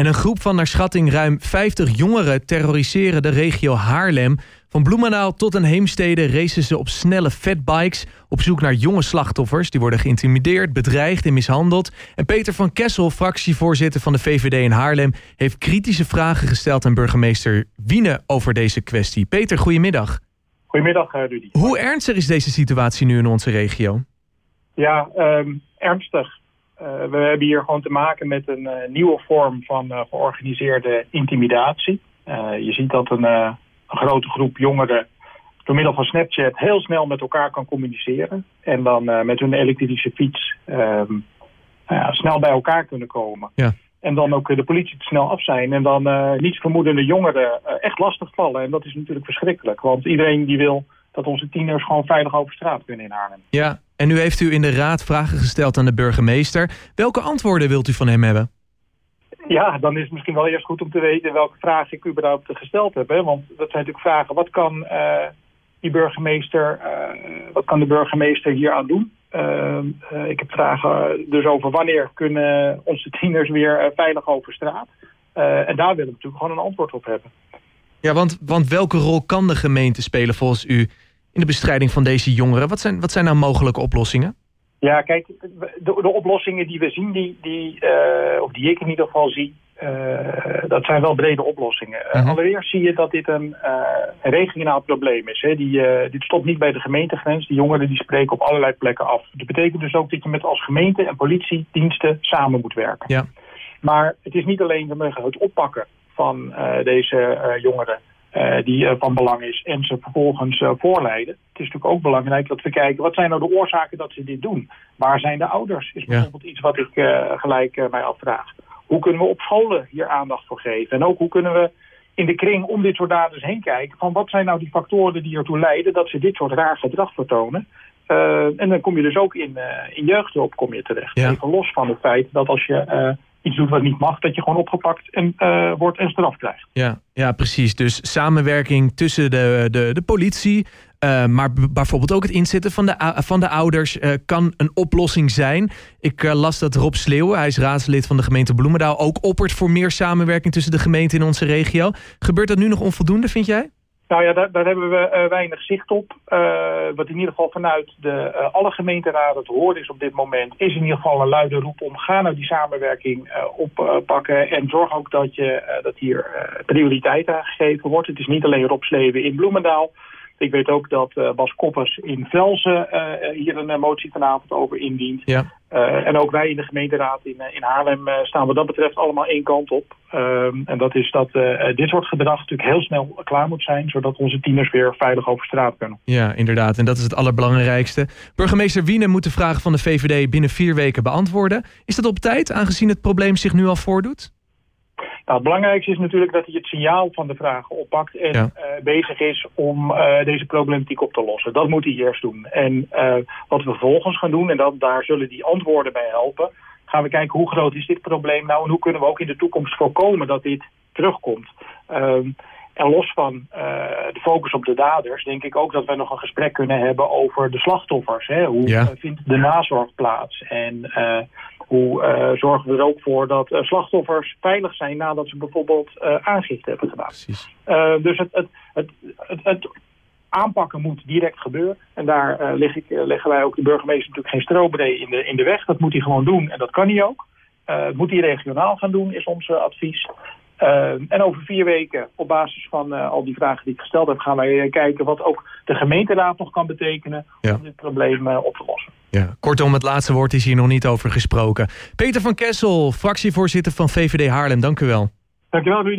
En een groep van naar schatting ruim 50 jongeren terroriseren de regio Haarlem. Van Bloemendaal tot een Heemstede racen ze op snelle fatbikes... op zoek naar jonge slachtoffers. Die worden geïntimideerd, bedreigd en mishandeld. En Peter van Kessel, fractievoorzitter van de VVD in Haarlem... heeft kritische vragen gesteld aan burgemeester Wiene over deze kwestie. Peter, goedemiddag. Goedemiddag, eh, Rudy. Hoe ernstig is deze situatie nu in onze regio? Ja, ehm, ernstig. Uh, we hebben hier gewoon te maken met een uh, nieuwe vorm van uh, georganiseerde intimidatie. je ziet dat een, een, grote groep jongeren door middel van Snapchat heel snel met elkaar kan communiceren. En dan met hun elektrische fiets ehm, ja, snel bij elkaar kunnen komen. Ja. En dan ook de politie te snel af zijn. En dan niets vermoedende jongeren echt lastig vallen. En dat is natuurlijk verschrikkelijk. Want iedereen die wil dat onze tieners gewoon veilig over straat kunnen in Haarlem. Ja, en nu heeft u in de raad vragen gesteld aan de burgemeester. Welke antwoorden wilt u van hem hebben? Ja, dan is het misschien wel eerst goed om te weten welke vragen ik überhaupt gesteld heb. Hè? Want dat zijn natuurlijk vragen, wat kan uh, die burgemeester, uh, wat kan de burgemeester hier aan doen? Uh, ik heb vragen dus over wanneer kunnen onze tieners weer veilig over straat? en daar willen we natuurlijk gewoon een antwoord op hebben. Ja, want, want welke rol kan de gemeente spelen volgens u in de bestrijding van deze jongeren? Wat zijn, wat zijn nou mogelijke oplossingen? Ja, kijk, de, de oplossingen die we zien, die, die, uh, of die ik in ieder geval zie, uh, dat zijn wel brede oplossingen. Uh, allereerst zie je dat dit een, een regionaal probleem is. Hè. Die, dit stopt niet bij de gemeentegrens. Die jongeren die spreken op allerlei plekken af. Dat betekent dus ook dat je met als gemeente en politiediensten samen moet werken. Ja. Maar het is niet alleen het oppakken van deze jongeren uh, die uh, van belang is en ze vervolgens uh, voorleiden. Het is natuurlijk ook belangrijk dat we kijken wat zijn nou de oorzaken dat ze dit doen. Waar zijn de ouders? Is bijvoorbeeld iets wat ik gelijk mij afvraag. Hoe kunnen we op scholen hier aandacht voor geven? En ook hoe kunnen we in de kring om dit soort daders heen kijken van wat zijn nou die factoren die ertoe leiden dat ze dit soort raar gedrag vertonen. en dan kom je dus ook in, in jeugdhulp kom je terecht. Ja. Even los van het feit dat als je iets doet wat niet mag, dat je gewoon opgepakt en, uh, wordt en straf krijgt. Ja, ja, precies. Dus samenwerking tussen de, de, de politie, uh, maar bijvoorbeeld ook het inzetten van de, van de ouders uh, kan een oplossing zijn. Ik las dat Rob Sleeuwen, hij is raadslid van de gemeente Bloemendaal, ook oppert voor meer samenwerking tussen de gemeenten in onze regio. Gebeurt dat nu nog onvoldoende, vind jij? Nou ja, daar, hebben we uh, weinig zicht op. Uh, wat in ieder geval vanuit de, uh, alle gemeenteraden te horen is op dit moment... is in ieder geval een luide roep om ga nou die samenwerking oppakken... en zorg ook dat, je, dat hier prioriteit aan gegeven wordt. Het is niet alleen Rob Sleven in Bloemendaal... Ik weet ook dat Bas Koppers in Velzen hier een motie vanavond over indient. Ja. En ook wij in de gemeenteraad in, in Haarlem staan wat dat betreft allemaal één kant op. Ehm, en dat is dat dit soort gedrag natuurlijk heel snel klaar moet zijn... zodat onze tieners weer veilig over straat kunnen. Ja, inderdaad. En dat is het allerbelangrijkste. Burgemeester Wiene moet de vraag van de VVD binnen vier weken beantwoorden. Is dat op tijd, aangezien het probleem zich nu al voordoet? Nou, het belangrijkste is natuurlijk dat hij het signaal van de vragen oppakt en ja. uh, bezig is om uh, deze problematiek op te lossen. Dat moet hij eerst doen. En uh, wat we vervolgens gaan doen, en dat, daar zullen die antwoorden bij helpen, gaan we kijken hoe groot is dit probleem nou en hoe kunnen we ook in de toekomst voorkomen dat dit terugkomt. Um, en los van de focus op de daders, denk ik ook dat we nog een gesprek kunnen hebben over de slachtoffers. Hè? Hoe ja. vindt de nazorg plaats? En hoe uh, zorgen we er ook voor dat uh, slachtoffers veilig zijn nadat ze bijvoorbeeld uh, aangifte hebben gedaan. dus het, het, het, het, aanpakken moet direct gebeuren. En daar leg ik, leggen wij ook de burgemeester natuurlijk geen strobree in de, in de weg. Dat moet hij gewoon doen en dat kan hij ook. dat moet hij regionaal gaan doen, is ons advies. Uh, en over vier weken, op basis van uh, al die vragen die ik gesteld heb, gaan wij kijken wat ook de gemeenteraad nog kan betekenen ja. om dit probleem uh, op te lossen. Ja, kortom, het laatste woord is hier nog niet over gesproken. Peter van Kessel, fractievoorzitter van VVD Haarlem, dank u wel. Dank u wel, Rudy.